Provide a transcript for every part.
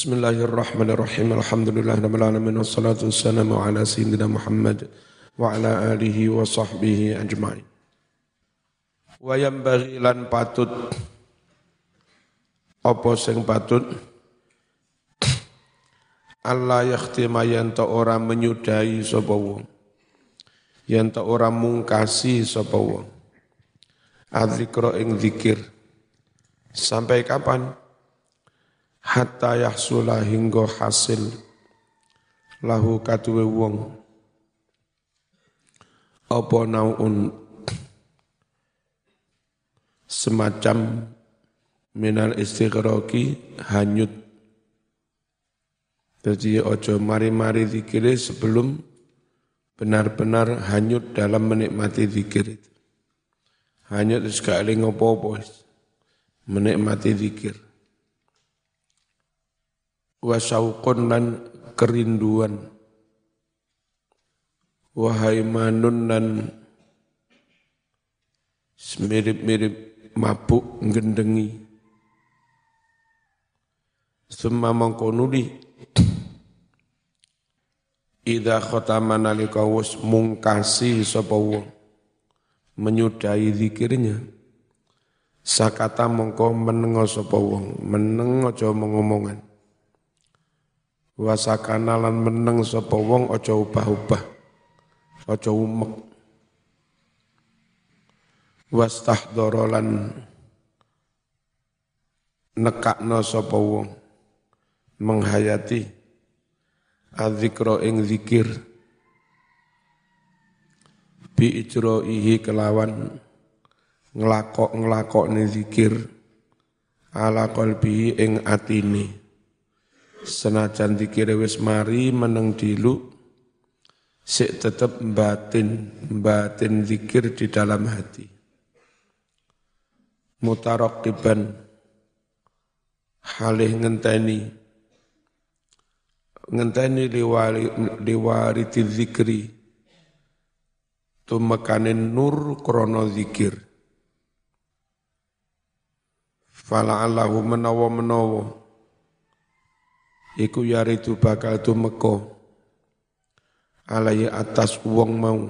Bismillahirrahmanirrahim. Alhamdulillahirabbil alamin wassalatu wassalamu ala sayyidina Muhammad wa ala alihi wa sahbihi ajmain. Wa yambaghi lan patut apa sing patut Allah yakhtima yen ora menyudahi sapa wong. Yen ora mungkasi sapa wong. Adzikra ing zikir. Sampai kapan? Hatta yahsula hingga hasil. Lahu katuwe wong. Apa naun? Semacam minal istighraqi hanyut. Jadi ojo mari-mari zikir sebelum benar-benar hanyut dalam menikmati zikir itu. Hanyut sekali ngopo-opo menikmati zikir wa syauqun lan kerinduan. Wa haimanun lan mirip-mirip mabuk ngendengi summa mangkonuli Ida khotama nalika wis mungkasi sapa menyudahi zikirnya. Sakata mongko menengo sapa wong. Meneng mengomongan wasakana lan meneng sapa wong aja ubah-ubah aja umek. Wastahdara lan nekakno sapa wong menghayati adzikra ing zikir bi ijraihi kelawan nglakok nglakokne zikir ala qalbi ing atine senajan dikira wis mari meneng dilu sik tetep batin batin zikir di dalam hati. Mutaraqiban halih ngenteni ngenteni liwari liwari zikri tumekanin nur krono zikir. Fala allahu menawa menawa iku yaritu bakal tumeka alai atas wong mau.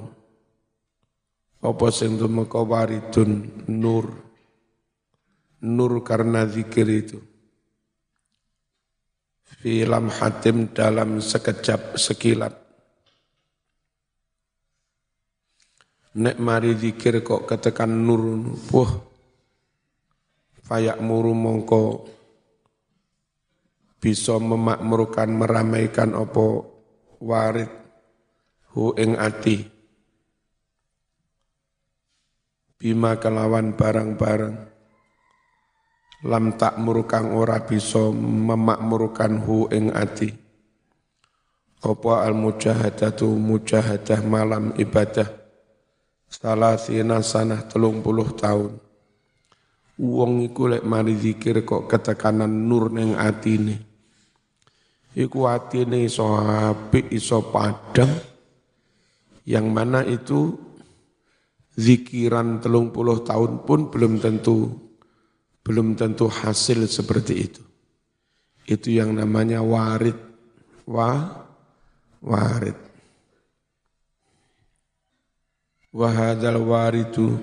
Apa sing tumeka waridun? Nur. Nur karena zikir itu. Film hatim dalam sekejap sekilat. Nek mari zikir kok ketekan nur puh fayak muru mongko bisa memakmurkan meramaikan opo warid hu ing ati. Bima kelawan barang-barang. Lam tak murukang ora bisa memakmurkan hu ing ati. Opo al mujahadatu mujahadah malam ibadah? Salah sina sanah telung puluh tahun. Uang iku lek mari zikir kok ketekanan nur neng atine iku atine iso apik iso padang yang mana itu zikiran telung puluh tahun pun belum tentu belum tentu hasil seperti itu. Itu yang namanya warid wa warid. Wahadal waridu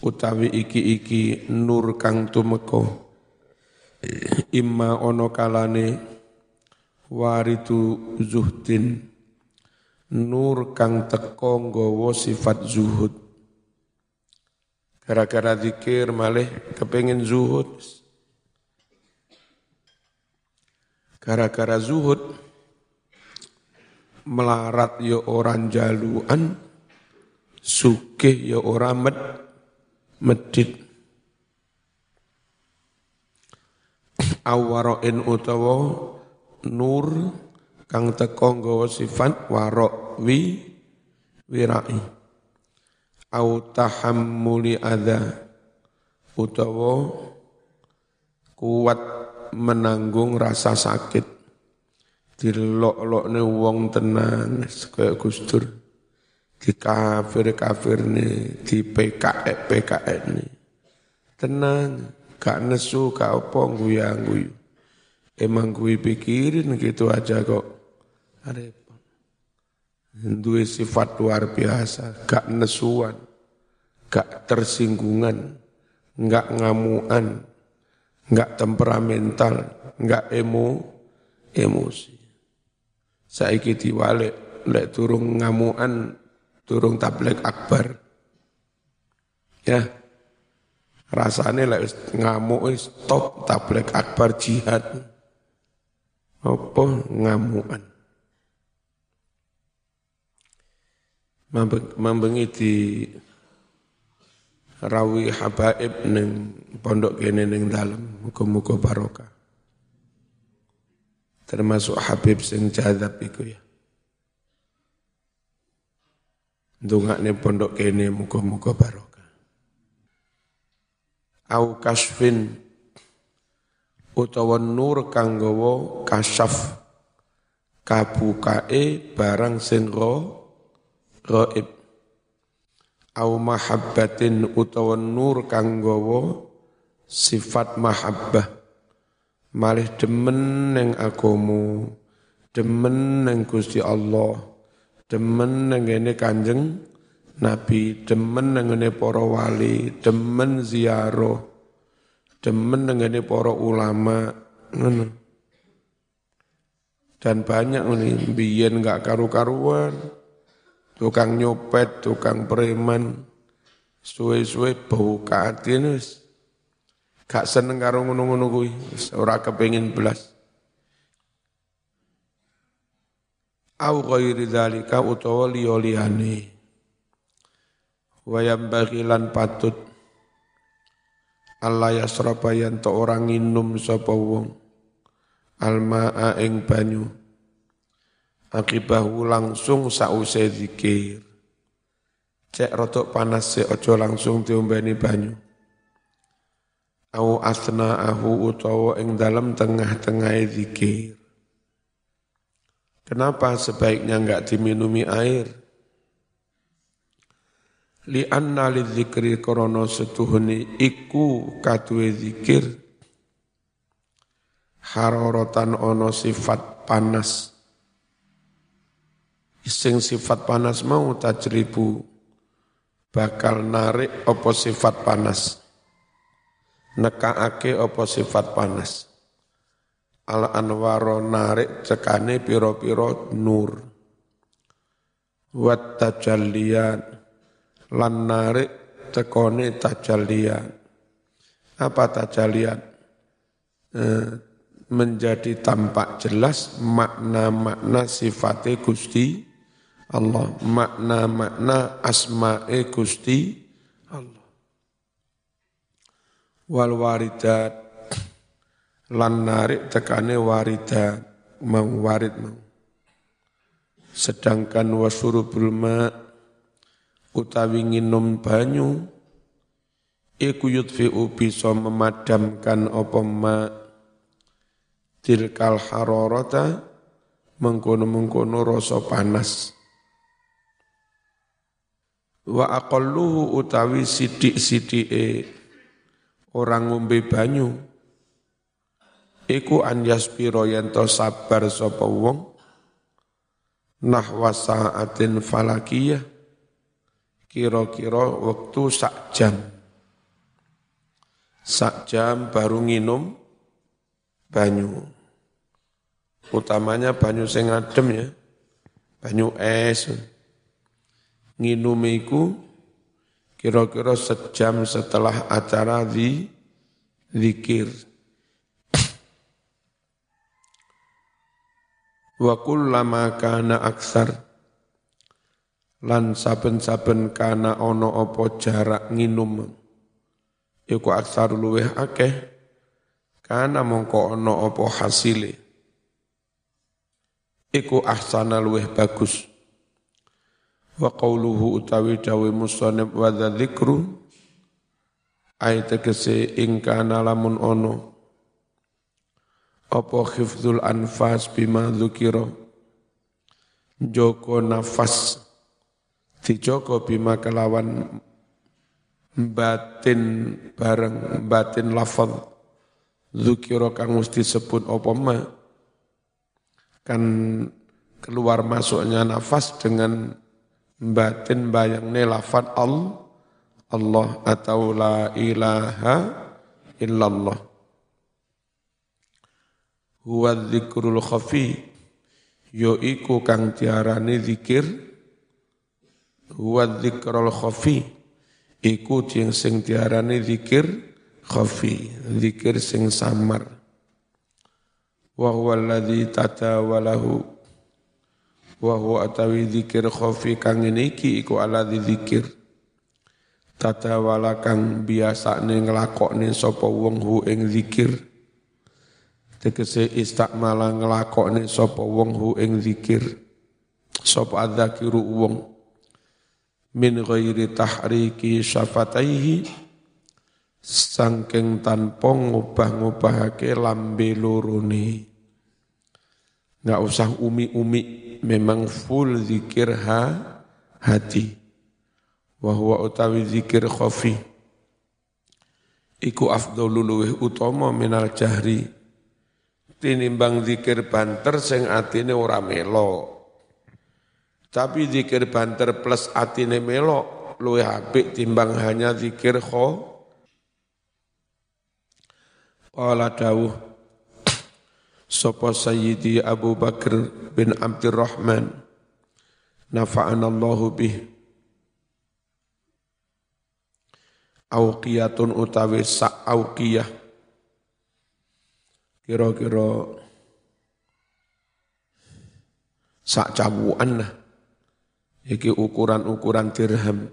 utawi iki-iki nur kang tumeka imma ono kalane waritu zuhdin nur kang teko nggawa sifat zuhud. Gara-gara zikir malih kepengin zuhud. Gara-gara zuhud melarat ya orang jaluan sugih ya orang med medit awaroin utawa nur kang teko nggawa sifat warok wi wirai. Au tahammuli adza utawa kuat menanggung rasa sakit. Dilok-lokne wong tenang kaya Gustur di kafir-kafir nih di PKE PKE nih tenang gak nesu gak apa guyang guyu Emang gue pikirin gitu aja kok. Repot. Duwe sifat luar biasa, gak nesuan, gak tersinggungan, gak ngamuan, gak temperamental, gak emo, emosi. Saiki diwalek, lek turung ngamuan, turung tablek akbar. Ya, rasane lek ngamuk stop tablek akbar jihad. Apa ngamuan mambengi di rawi habaib ning pondok kene ning dalem muga-muga barokah. Termasuk Habib sing jadab iku ya. Dungakne pondok kene muga-muga barokah au kasfin utawa nur kang gawa kasyaf. Kabukae barang sing gaib au mahabbatin utawa nur kang gawa sifat mahabbah. Malih demen ning agamu demen ning Gusti Allah demen ning Kanjeng Nabi demen ning para wali demen ziarah demen dengan para ulama dan banyak ini biyen nggak karu-karuan tukang nyopet tukang preman suwe-suwe bau katin wis. Gak seneng karo ngono-ngono kuwi ora kepengin belas au ghairi dzalika utawa liya-liyane wa yambagilan patut. Allah yasraba yen to orang nginum sapa wong. Almaa ing banyu. Akibahu langsung sause zikir. Cek rotok panas se ojo langsung diombeni banyu. Au asna ahu utawa ing dalam tengah-tengah zikir. Kenapa sebaiknya enggak diminumi air li anna li dzikri krana setuhune iku kaduwe zikir. Harorotan ono sifat panas. Sing sifat panas mau tajribu bakal narik opo sifat panas. Nekaake opo sifat panas. Al anwaro narik cekane piro-piro nur. Wat tajalliyan lan narik tekone tajalian. Apa tajalian? Eh, menjadi tampak jelas makna-makna sifatnya Gusti Allah, makna-makna asma'e Gusti Allah. Wal waridat lan narik tekane waridat mau warid. Sedangkan wasurubul ma' utawi nginum banyu iku yudfi'u bisa memadamkan apa ma tilkal hararata mengkono-mengkono rasa panas. Wa aqalluhu utawi sidik-sidike orang ngombe banyu iku an yaspiro yanto sabar sapa wong nahwa sa'atin falakiyah kira-kira waktu sak jam. Sak jam baru nginum banyu. Utamanya banyu sing adem ya. Banyu es. Nginum iku kira-kira sejam setelah acara di zikir. Wa kullama kana aksar lan saben-saben kana ana apa jarak nginum. Iku aksar luweh akeh. Kana mongko ana apa hasile. Iku ahsana luweh bagus. Wa qauluhu utawi dawe musannif wa dzikru? Ayat kese ing kana lamun ono apa khifdzul anfas bima dzukira? Joko nafas dijogo bima kelawan batin bareng batin lafal Zukiro kang mesti sebut apa kan keluar masuknya nafas dengan batin bayangne lafad al Allah atau la ilaha illallah. Huwa dzikrul khafi yo iku kang tiarani zikir huwa dzikrul khafi. Iku sing tiarani zikir khafi zikir sing samar. Wa huwa alladhi tatawalahu. Wa huwa atawi zikir khafi kang iki iku alladhi zikir. Tatawala kang biasane nglakokne sapa wong hu ing zikir. Tegese istakmala nglakokne sapa wong hu ing zikir. Sapa adzakiru wong min ghairi tahriki syafataihi sangking tanpa ngubah-ngubahake lambe lorone. Nggak usah umi-umi memang full zikir ha hati. Wa huwa utawi zikir khafi. Iku afdhalu luweh utama minal jahri. Tinimbang zikir banter sing atine ora melo tapi zikir banter plus atine melo luwih apik timbang hanya zikir khafi Qala dawuh Sopo Sayyidi Abu Bakar bin Abdurrahman Nafa'ana Allahu bih. Auqiyatun utawi sa'auqiyah Kira-kira Sak cabuan lah Iki ukuran-ukuran dirham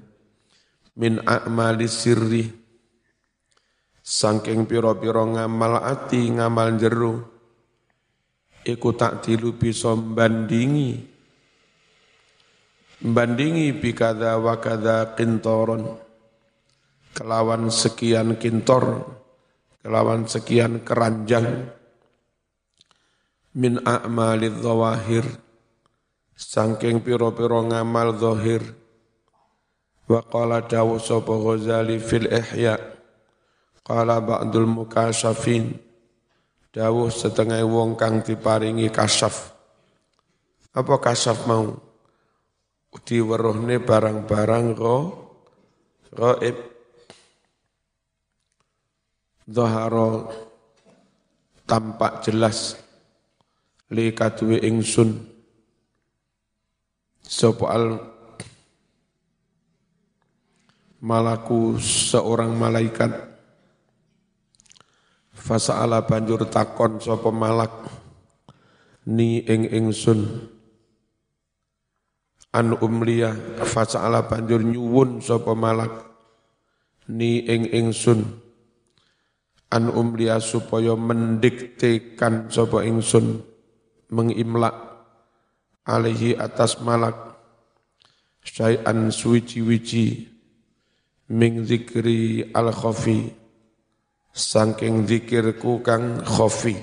Min a'mali sirri Sangking piro-piro ngamal ati, ngamal jeru, iku tak dilu bisa bandingi. Bandingi bikada wakada kintoron. Kelawan sekian kintor, kelawan sekian keranjang. Min a'malid zawahir. Sangking piro-piro ngamal zahir. Wa qala dawu sopo Ghazali fil ihya' Qala ba'dul mukasyafin dawuh setengah wong kang diparingi kasyaf. Apa kasyaf mau? Diweruhne barang-barang ro gaib. Zahara tampak jelas li kadue ingsun sapa al malaku seorang malaikat. Fasa'ala banjur takon sapa malak? Ni ing ingsun. An umliya fasa'ala banjur nyuwun sapa malak? Ni ing ingsun. An umliya supaya mendiktekan sapa ingsun mengimlak alaihi atas malak syai'an suwici-wici ming zikri al-khafi saking zikirku kang khofi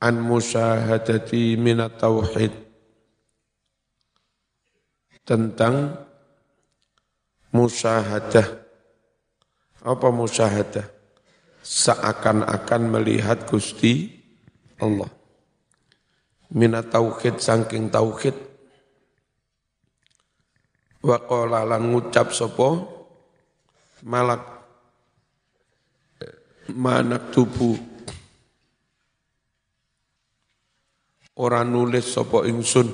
an musyahadati minat tauhid tentang musyahadah. Apa musyahadah? Seakan-akan melihat Gusti Allah minat tauhid saking tauhid. Wa qala lan ngucap sapa? Malak. Manak tubuh. Ora nulis sapa ingsun.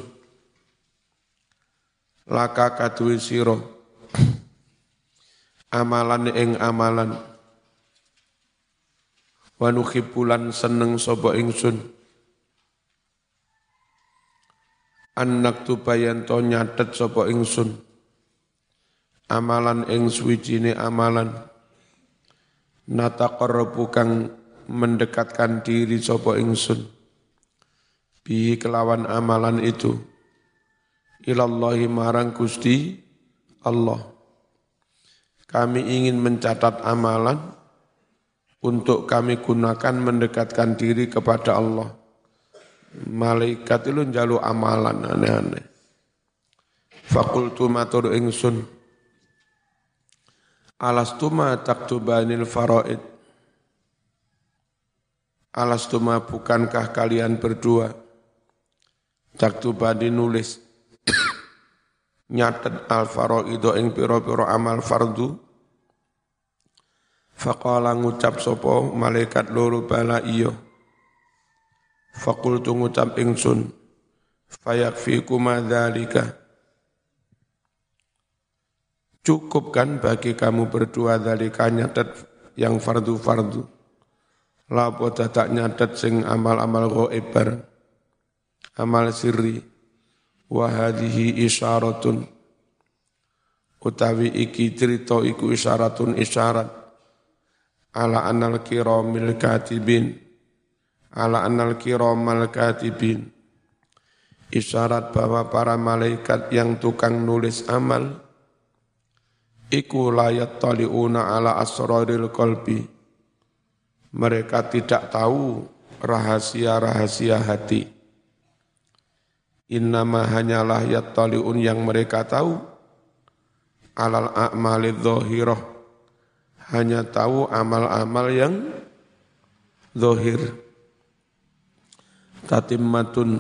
Laka kaduwe sira. Amalan ing amalan. Wa nuhibbulan seneng sapa ingsun anak tubayan to nyatet sapa ingsun. Amalan ing suwijine amalan. Nataqarrabu kang mendekatkan diri sapa ingsun. Bi kelawan amalan itu. Ilallahi marang Gusti Allah. Kami ingin mencatat amalan untuk kami gunakan mendekatkan diri kepada Allah malaikat itu njalu amalan aneh-aneh. Fakultu matur ingsun. Alastuma taktubanil faraid. Alastuma bukankah kalian berdua? Taktubani nulis. Nyatet al faraido ing piro-piro amal fardu. Faqala ngucap sopo malaikat loro bala iyo Fakultu ngucap ingsun fayakfikuma dzalika Cukup kan bagi kamu berdua dari nyatet yang fardu-fardu. Lapo dadak nyatet sing amal-amal goib Amal sirri. Wahadihi isyaratun. Utawi iki cerita iku isyaratun isyarat. Ala anal kiramil katibin. Ala anal kiramal katibin. Isyarat bahwa para malaikat yang tukang nulis amal, iku layat taliuna ala asraril qalbi. Mereka tidak tahu rahasia-rahasia hati. Innama hanyalah yattaliun yang mereka tahu alal a'mali dhahirah. Hanya tahu amal-amal yang zahir. Tatimmatun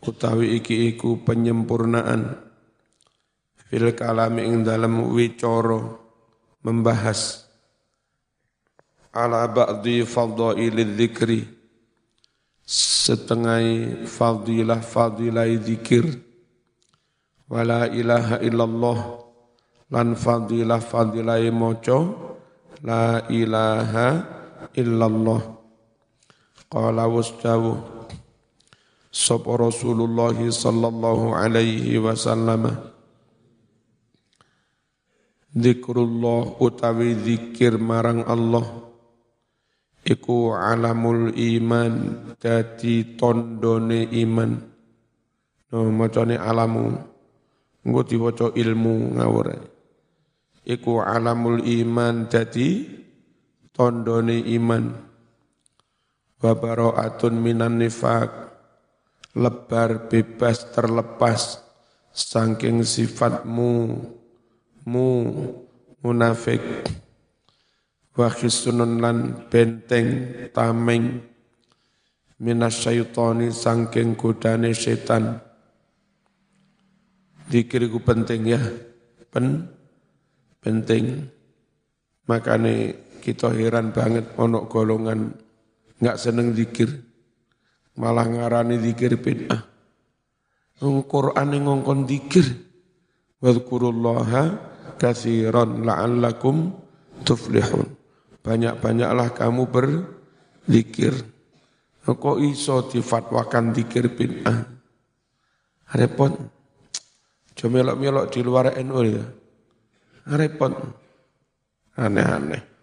utawi iki iku penyempurnaan. Fil kalami ing dalam wicoro membahas. Ala ba'di fadhailil dzikri setengah fadilah fadilah zikir wala ilaha illallah lan fadilah fadilah moco la ilaha illallah qala wastawu sapa Rasulullah sallallahu alaihi wasallam. Zikrullah utawi zikir marang Allah. Iku alamul iman dadi tondone iman. No macane alamu. Engko diwaca ilmu ngawur iku alamul iman dadi tondone iman wa bara'atun minan nifaq. Lebar bebas terlepas saking sifatmu mu munafik. Wa khisunun lan benteng tameng. Minas syaitani sangking godane setan. Dikir ku penting ya, pen, penting. Makanya kita heran banget onok golongan nggak seneng dikir, malah ngarani dikir bid'ah. Quran ngongkon dikir, wadkurullaha kathiran la'allakum tuflihun. Banyak-banyaklah kamu berzikir. Kok iso difatwakan dikir bid'ah? Repot. Cuma melok-melok di luar NU ya. Repot. Aneh-aneh.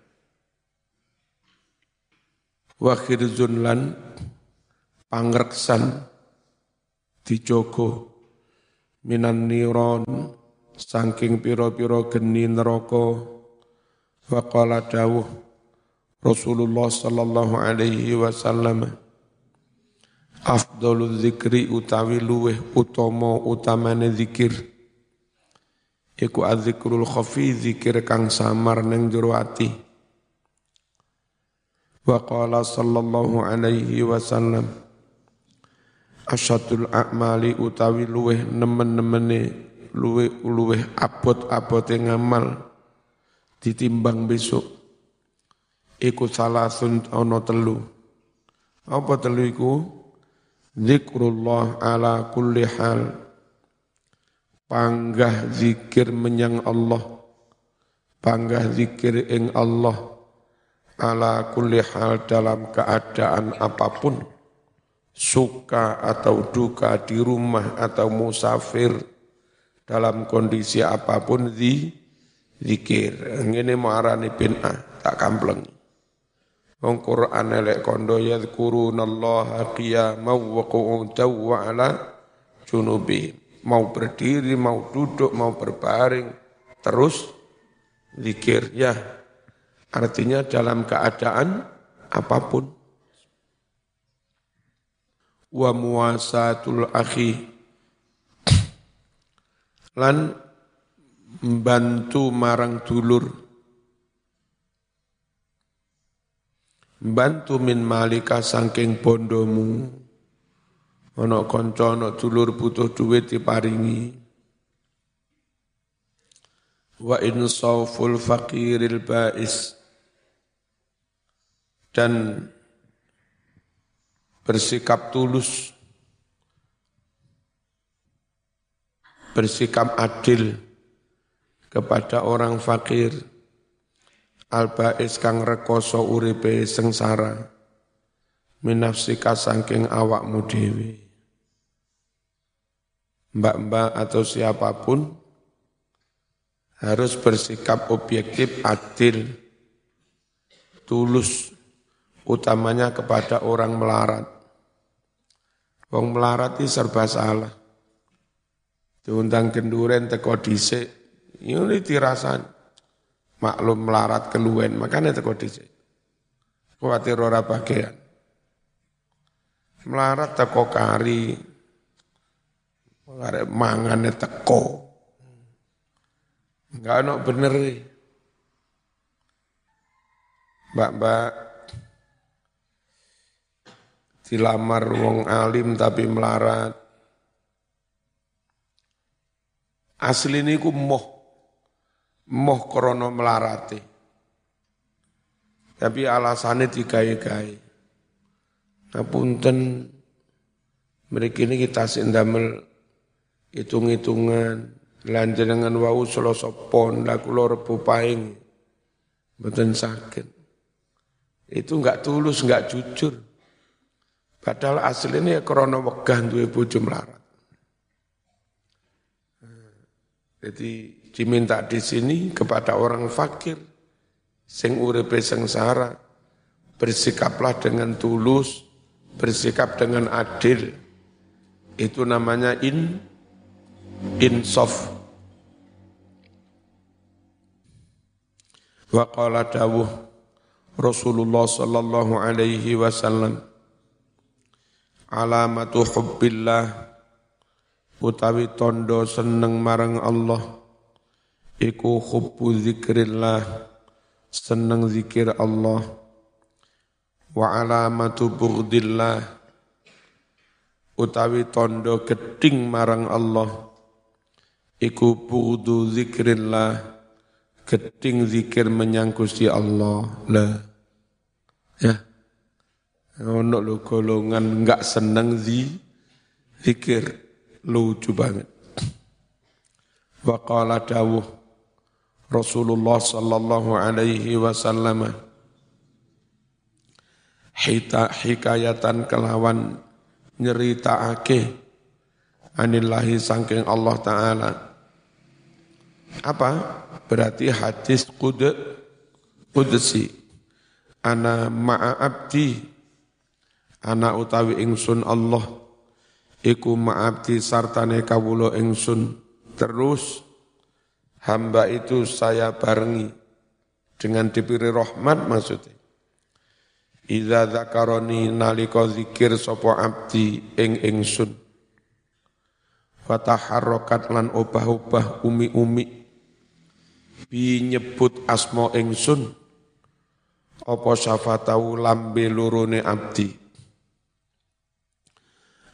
Wakhir zunlan pangreksan dijogo minan niron saking piro-piro geni neraka waqala dawuh Rasulullah sallallahu alaihi wasallam afdalu dzikri utawi luweh utama utamane zikir iku azzikrul khafi zikir kang samar ning jero ati wa qala sallallahu alaihi wasallam asyadul a'mali utawi luweh nemen-nemene luwe luwe abot-abote ngamal ditimbang besok. Iku salasun ana telu. Apa telu iku? Zikrullah ala kulli hal. Panggah zikir menyang Allah. Panggah zikir ing Allah ala kulli hal dalam keadaan apa pun suka atau duka di rumah atau musafir dalam kondisi apa pun di zikir. Ngene marani bin'ah tak kampleng. Wong Quran elek kondo yadhkurunallaha qiyaman wa qu'udan wa ala junubi. Mau berdiri, mau duduk, mau berbaring, terus zikir. Ya, artinya dalam keadaan apa pun. Wa muasatul akhi lan Membantu marang dulur. Bantu min malika sangking bondomu. Ono konco, ono dulur butuh duit diparingi. Wa insaful faqiril ba'is. Dan bersikap tulus bersikap adil kepada orang fakir albais kang rekoso uripe sengsara minafsika sangking awakmu dewi mbak-mbak atau siapa pun harus bersikap objektif adil tulus utamanya kepada orang melarat. Wong melarat itu serba salah. Diundang kenduren teko dhisik. Ini tirasan maklum melarat keluwen makanya teko dhisik. Kuatir ora bagian melarat teko kari. Arek mangane teko. Enggak ono bener Mbak-mbak dilamar wong alim tapi melarat. Asli ini ku moh, moh krono melarati. Tapi alasannya digawe-gawe. Ngapunten mereka ini kita sindamel hitung-hitungan. Lanjenengan wau selosopon laku lor paing. Betul sakit itu enggak tulus enggak jujur padahal aslinya ya krono wegah duwe bojo melarat Jadi diminta di sini kepada orang fakir, sing uripe sengsara, bersikaplah dengan tulus, bersikap dengan adil. Itu namanya in insaf. Wa qala dawuh Rasulullah sallallahu alaihi wasallam alamatu hubbillah. Utawi tondo seneng marang Allah. Iku hubbu zikrillah. Seneng zikir Allah. Wa alamatu bughdillah utawi tondo geding marang Allah. Iku bughdu zikrillah. Geding zikir menyang Gusti Allah. Lah. Ya ono lho golongan enggak seneng zi. Zikir lucu banget. Wa dawuh Rasulullah sallallahu alaihi wasallam hita hikayatan kelawan nyeritaake anillahi sangking Allah taala. Apa? Berarti hadis qud qudsi ana ma'a abdi ana utawi ingsun Allah iku ma'abdi sartane kawulo ingsun. Terus hamba itu saya barengi dengan diberi rahmat maksudnya. Iza zakaroni naliko zikir sopo abdi ing ingsun. Fataharrokat lan obah-obah umi-umi. Bi nyebut asmo ingsun. Opo syafatau lambe lurune abdi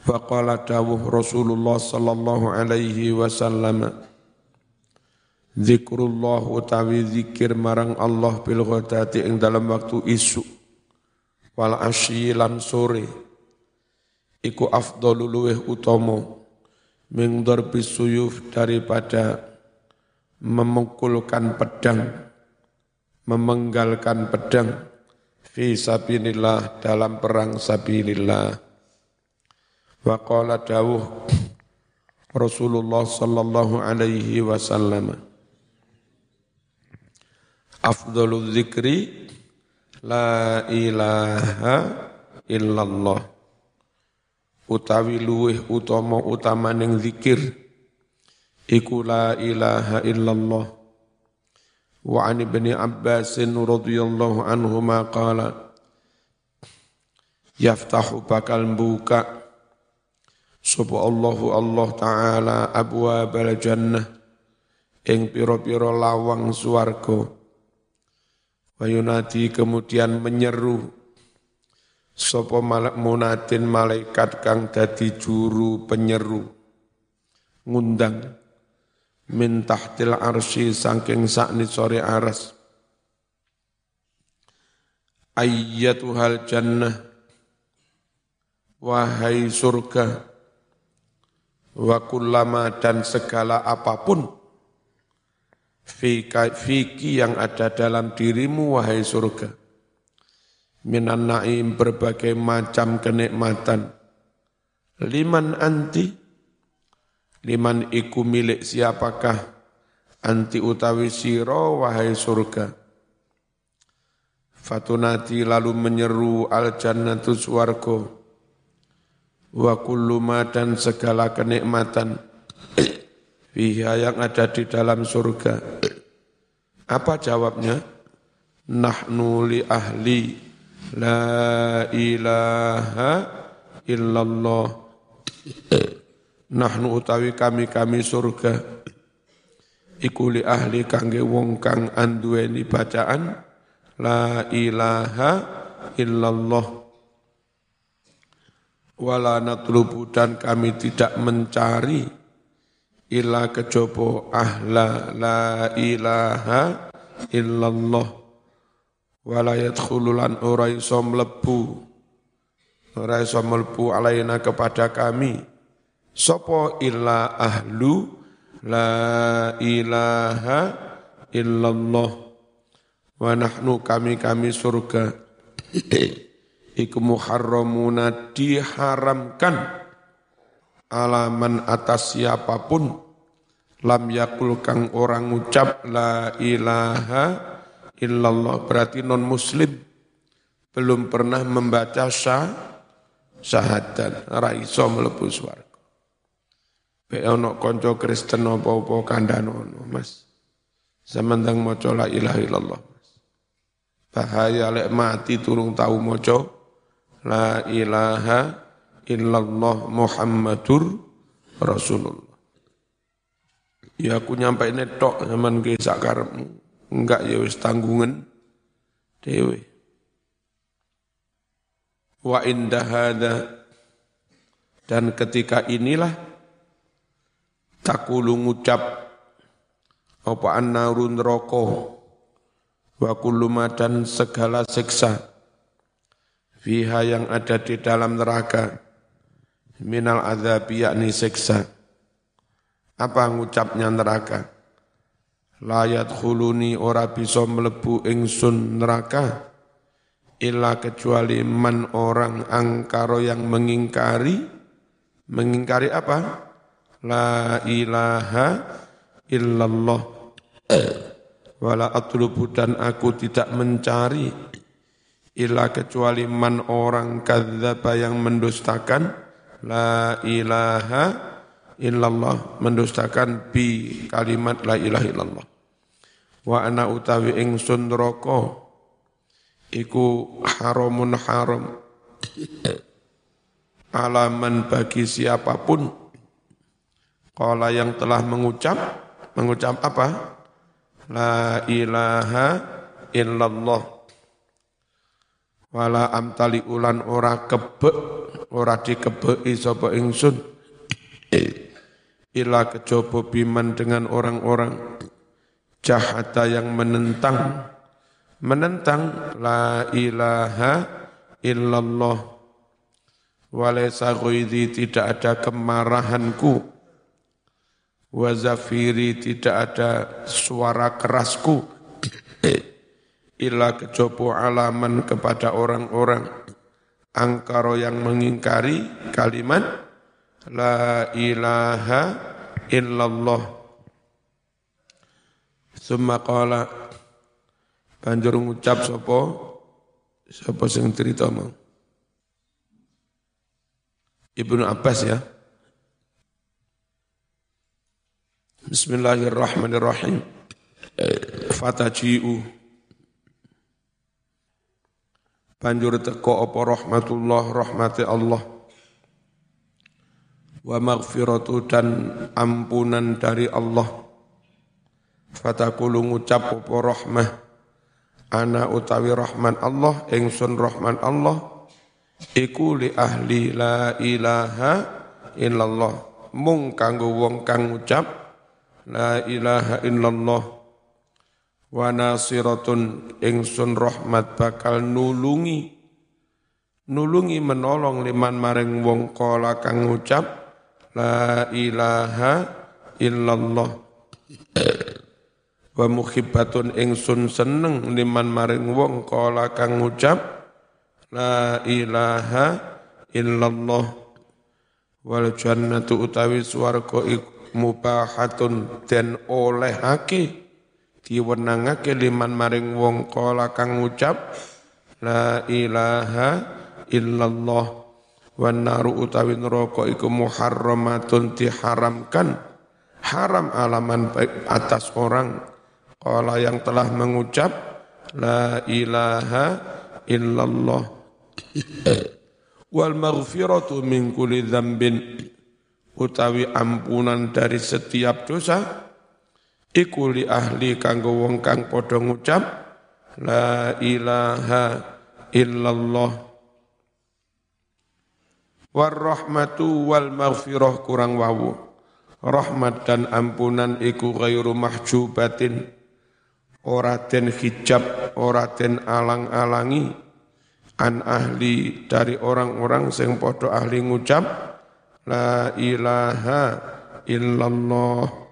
Faqala dawuh Rasulullah sallallahu alaihi wasallam Zikrullah utawi zikir marang Allah bil ghadati ing dalam waktu isu wal asyi sore iku afdalu luweh utama ming suyuf daripada memukulkan pedang memenggalkan pedang fi sabilillah dalam perang sabilillah Wa qala dawuh Rasulullah sallallahu alaihi wasallam. Afdalul zikri la ilaha illallah. Utawi luweh utama utamaning zikir iku la ilaha illallah. Wa an ibni Abbas radhiyallahu anhuma qala yaftahu bakal buka Sapa Allahu Allah Ta'ala abwabal jannah. Ing piro-piro lawang swarga. Wayunadi kemudian menyeru. Sopo malak munatin malaikat kang dadi juru penyeru. Ngundang. Min tahtil arsy saking sakni sore aras. Ayyatuhal jannah. Wahai surga wa kullama dan segala apa pun fiki yang ada dalam dirimu wahai surga. Minan naim berbagai macam kenikmatan. Liman anti liman iku milik siapakah? Anti utawi siro wahai surga. Fatunati lalu menyeru al jannatu swargo wa kullu dan segala kenikmatan fiha yang ada di dalam surga. Apa jawabnya? Nahnu li ahli la ilaha illallah. Nahnu utawi kami-kami surga. Iku li ahli kangge wong kang anduweni bacaan la ilaha illallah wala natlubu dan kami tidak mencari ila kejopo ahla la ilaha illallah. Wala yadkhululan ora iso mlebu ora iso mlebu alaina kepada kami. Sapa illa ahlu la ilaha illallah. Wa nahnu kami-kami surga iku muharramuna diharamkan. Alaman atas siapa pun. Lam yakul kang orang ucap la ilaha illallah berarti non muslim belum pernah membaca syah syahadat. Ra iso mlebu swarga. Be ono kanca Kristen apa-apa kandhanono Mas. Semendang maca la ilaha illallah Mas. Bahaya lek mati turung tahu maca la ilaha illallah Muhammadur Rasulullah. Ya aku nyampe tok zaman ke sakarmu. Enggak ya wis tanggungan dewe. Wa indah hada dan ketika inilah takulu ngucap apa annarun roko wa kullu dan segala siksa fiha yang ada di dalam neraka minal azabi yakni siksa. Apa ngucapnya neraka? Layat khuluni ora bisa melebu ingsun neraka illa kecuali man orang angkaro yang mengingkari mengingkari apa? La ilaha illallah wala atlubu dan aku tidak mencari illa kecuali man orang kadzdzaba yang mendustakan la ilaha illallah mendustakan bi kalimat la ilaha illallah. Wa ana utawi ingsun neraka iku haramun haram. Alaman bagi siapa pun. Kala yang telah mengucap mengucap apa? La ilaha illallah wala amtali ulan ora kebek ora dikebeki sapa ingsun. Ila kejaba biman dengan orang-orang jahata yang menentang. Menentang la ilaha illallah. Walaysa ghaidhi tidak ada kemarahanku. Wa zafiri tidak ada suara kerasku illa kejopo alaman kepada orang-orang angkaro yang mengingkari kalimat la ilaha illallah. Summa qala banjur ngucap sapa? Sapa sing cerita mau? Ibnu Abbas ya. Bismillahirrahmanirrahim. Fataji'u banjur teko apa rahmatullah rahmati Allah. Wa maghfiratu dan ampunan dari Allah. Fatakulu ngucap apa rahmah. Ana utawi rahman Allah ingsun rahman Allah. Iku li ahli la ilaha illallah. Mung kanggo wong kang ngucap la ilaha illallah wa nasiratun ingsun rahmat bakal nulungi. Nulungi menolong liman maring wong kala kang ngucap la ilaha illallah. Wa muhibbatun ingsun seneng liman maring wong kala kang ngucap la ilaha illallah. Wal jannatu utawi swarga mubahatun den olehake diwenangake liman maring wong kala kang ngucap la ilaha illallah. Wan naru utawi neraka iku muharramatun diharamkan. Haram alaman atas orang. Kala yang telah mengucap La ilaha illallah. Wal maghfiratu min kulli dzambin. Utawi ampunan dari setiap dosa iku li ahli kanggo wong kang padha ngucap la ilaha illallah. War rahmatu wal maghfirah kurang wawu rahmat dan ampunan iku ghairu mahjubatin. Ora den hijab, ora den alang-alangi. An ahli dari orang-orang sing padha ahli ngucap la ilaha illallah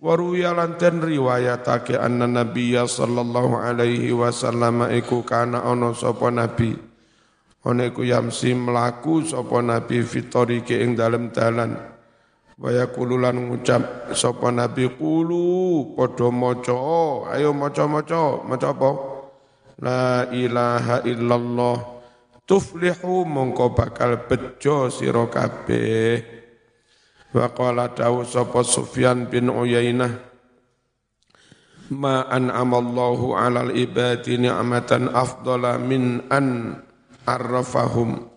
waruya lanten riwayatake anna nabiyya sallallahu alaihi wasallam iku kana ana sapa nabi. Ana iku yamsi mlaku sapa nabi fitorike ing dalem dalan. Waya kululan ngucap sapa nabi kulu padha maca. Ayo maca-maca. Maca apa? La ilaha illallah. Tuflihu mongko bakal bejo sira kabeh wa qala dawu sapa Sufyan bin Uyainah ma an'amallahu 'alal ibadi ni'matan afdala min an arrafahum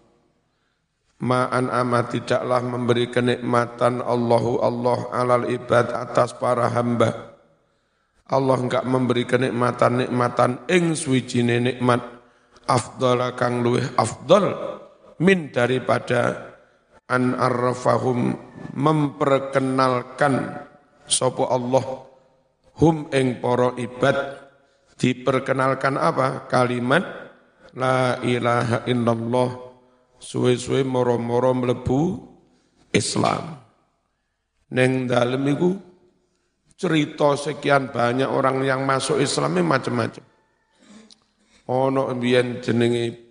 Ma'an amat tidaklah memberi kenikmatan Allahu Allah alal ibad atas para hamba. Allah enggak memberi kenikmatan-nikmatan ing suwijine nikmat afdal kang luwih afdal min daripada an arrafahum memperkenalkan sapa Allah hum ing para ibad diperkenalkan apa kalimat la ilaha illallah suwe-suwe moro-moro mlebu Islam. Neng dalem iku cerita sekian banyak orang yang masuk Islam macam-macam. Ono mbiyen jenenge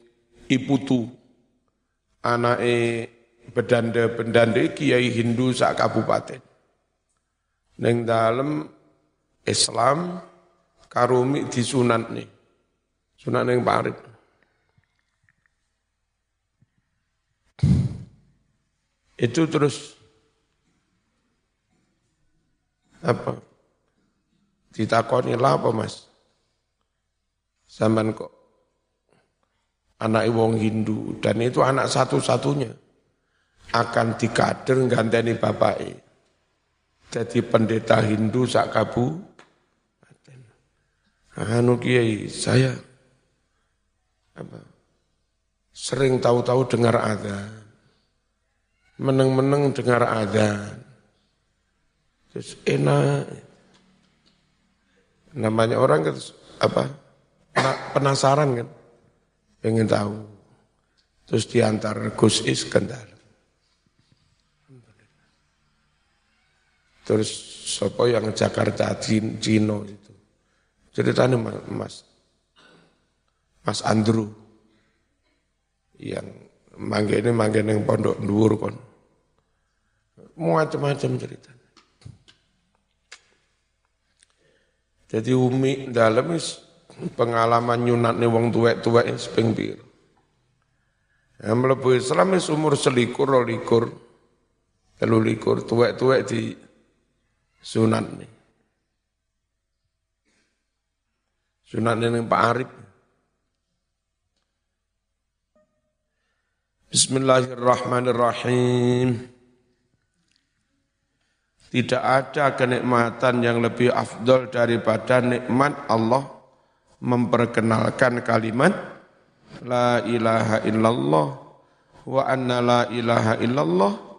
Iputu anake bedanda-bedanda kiai Hindu sak kabupaten. Neng dalem Islam karumi disunat nih. Sunat neng Parit. Itu terus apa? Ditakoni lah apa mas? Zaman kok anak wong Hindu dan itu anak satu-satunya akan dikader ganteni bapaknya. Jadi pendeta Hindu sak kabu. Anu kiai saya apa? Sering tahu-tahu dengar ada meneng-meneng dengar adzan. Terus enak. Namanya orang kan apa? Penasaran kan? Pengen tahu. Terus diantar Gus Iskandar. Terus sopo yang Jakarta Cino itu. Ceritanya Mas Mas Andrew yang mangga ini mangga yang pondok dhuwur kon macam-macam cerita. Jadi umi dalam pengalaman nyunat nih wong tuwek-tuwek seping bir. Ya, melebu Islam is umur selikur, likur, telu likur, tuwek-tuwek di sunat nih. Sunat nih Pak Arif. Bismillahirrahmanirrahim. Tidak ada kenikmatan yang lebih afdol daripada nikmat Allah memperkenalkan kalimat La ilaha illallah wa anna la ilaha illallah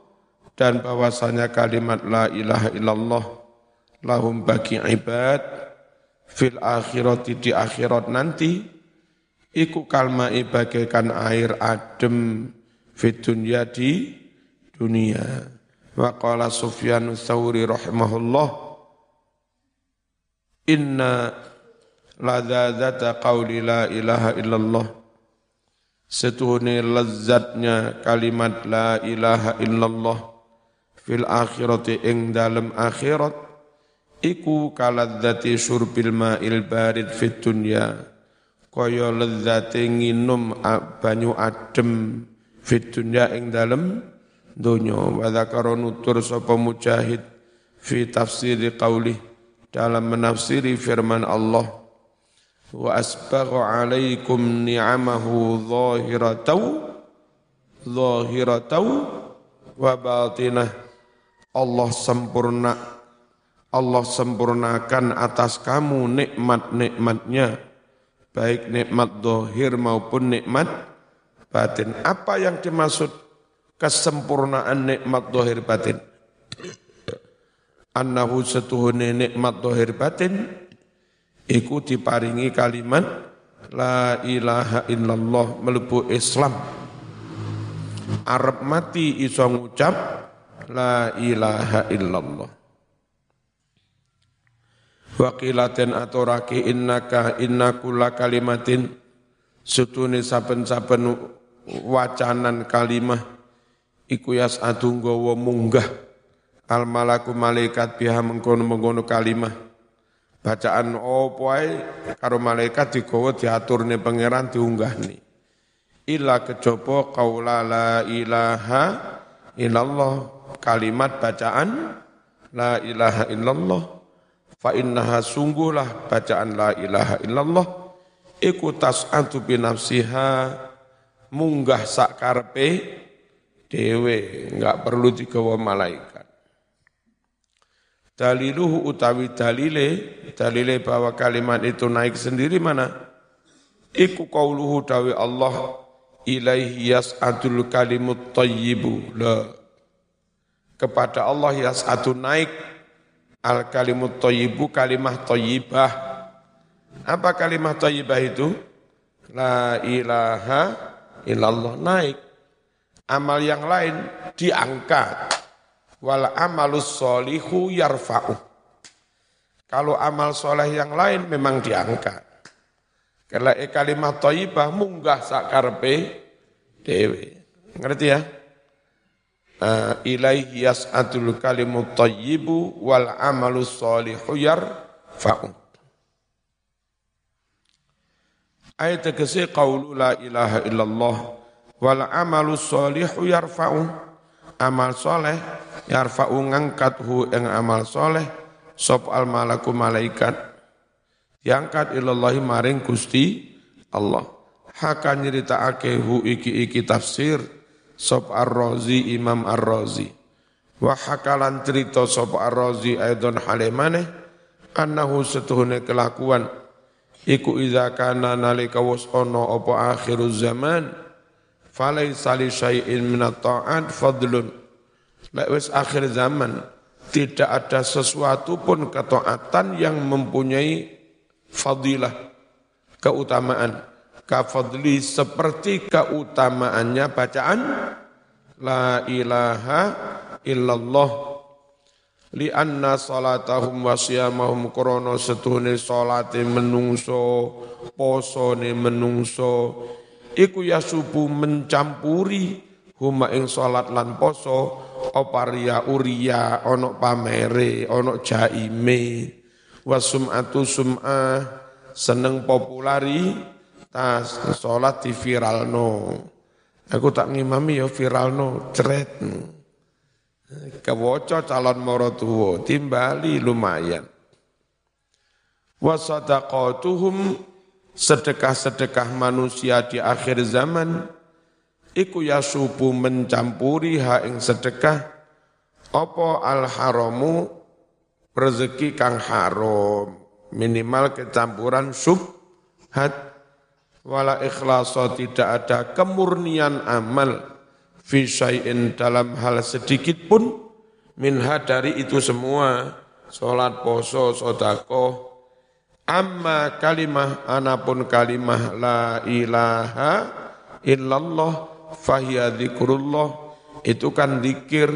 dan bahwasanya kalimat la ilaha illallah lahum bagi ibad fil akhirati di akhirat nanti iku kalma bagaikan air adem fit dunya di dunia. Wa qala sufyan tsawri rahimahullah inna ladzata qauli la ilaha illallah. Setuhune lezatnya kalimat la ilaha illallah fil akhirati ing dalem akhirat iku kaladzati syurbil ma'il barid fit dunya kaya lezate nginum banyu adem fit dunya ing dalem donya. Wa dzakara nutur sapa mujahid fi tafsiri qaulih dalam menafsiri firman Allah wa asbagha alaikum ni'amahu zahiratau zahiratau wa batinah Allah sempurna Allah sempurnakan atas kamu nikmat-nikmatnya baik nikmat dohir maupun nikmat batin. Apa yang dimaksud kesempurnaan nikmat dohir batin? Annahu setuhune nikmat dohir batin, iku diparingi kalimat La ilaha illallah melebu Islam. Arab mati iso ngucap La ilaha illallah. Wakilaten aturake innaka inna kula kalimatin. Sutune saben-saben wacanan kalimah. Iku yas adunggawa munggah. Al malaku malaikat biha mengkono-mengkono kalimah. Bacaan opo ae? Karo malaikat digawa diaturne pangeran diunggahni illa kejaba qaula la ilaha illallah kalimat bacaan la ilaha illallah Fa innaha sungguhlah bacaan la ilaha illallah iku tas'atu bi nafsiha munggah sak karepe dhewe enggak perlu digawa malaikat. Daliluhu utawi dalile dalile bahwa kalimat itu naik sendiri mana? Iku qauluhu dawi Allah ilaihi yas'adul kalimut thayyibu la kepada Allah yas'adu naik Al kalimut thayyibu kalimah thayyibah. Apa kalimah thayyibah itu? La ilaha illallah naik. Amal yang lain diangkat. Wal amalus solihu yarfa'u. Kalau amal soleh yang lain memang diangkat. Karena kalimah thayyibah munggah sakarpe dewe. Ngerti ya? Uh, ilaihi yas'atul kalimut tayyibu wal amalu salihu yarfa'u. Ayat tegese qaulu la ilaha illallah wal amalu salihu yarfa'u. Amal soleh yarfa'u ngangkathu ing amal soleh sop al malaku malaikat diangkat ilallahi maring Gusti Allah. Haka nyeritakake hu iki iki tafsir sop ar-razi imam ar-razi. Wa hakalan cerita sop ar-razi aidon halimane annahu setuhune kelakuan. Iku idza kana nalika was ono apa akhiruz zaman falaisa li syai'in min at-ta'at fadlun. Lek akhir zaman tidak ada sesuatu pun ketaatan yang mempunyai fadilah keutamaan kafadli seperti keutamaannya bacaan la ilaha illallah. Li anna salatahum wa siyamahum krana setuhune salate menungso posone menungso. Iku ya subuh mencampuri huma ing salat lan poso apa ria uria ana pamere ana jaime. Wasum'atu sum'ah seneng populari tas sholat di viral no. Aku tak ngimami ya viral no, ceret. Kewoco calon moro tuwo, timbali lumayan. Wasadaqatuhum sedekah-sedekah manusia di akhir zaman iku yasubu mencampuri ha ing sedekah Apa al haramu rezeki kang haram minimal kecampuran subhat wala ikhlasa tidak ada kemurnian amal fi syai'in dalam hal sedikit pun. Minha dari itu semua salat poso sedekah amma kalimah anapun kalimah la ilaha illallah fahiya dzikrullah itu kan zikir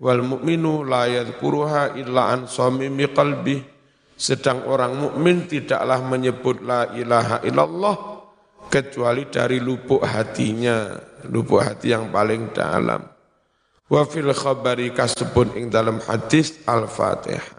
wal mu'minu la yadhkuruha illa an samimi qalbi sedang orang mukmin tidaklah menyebut la ilaha illallah kecuali dari lubuk hatinya lubuk hati yang paling dalam. Wa fil khabari kasebut ing dalam hadis al-fatihah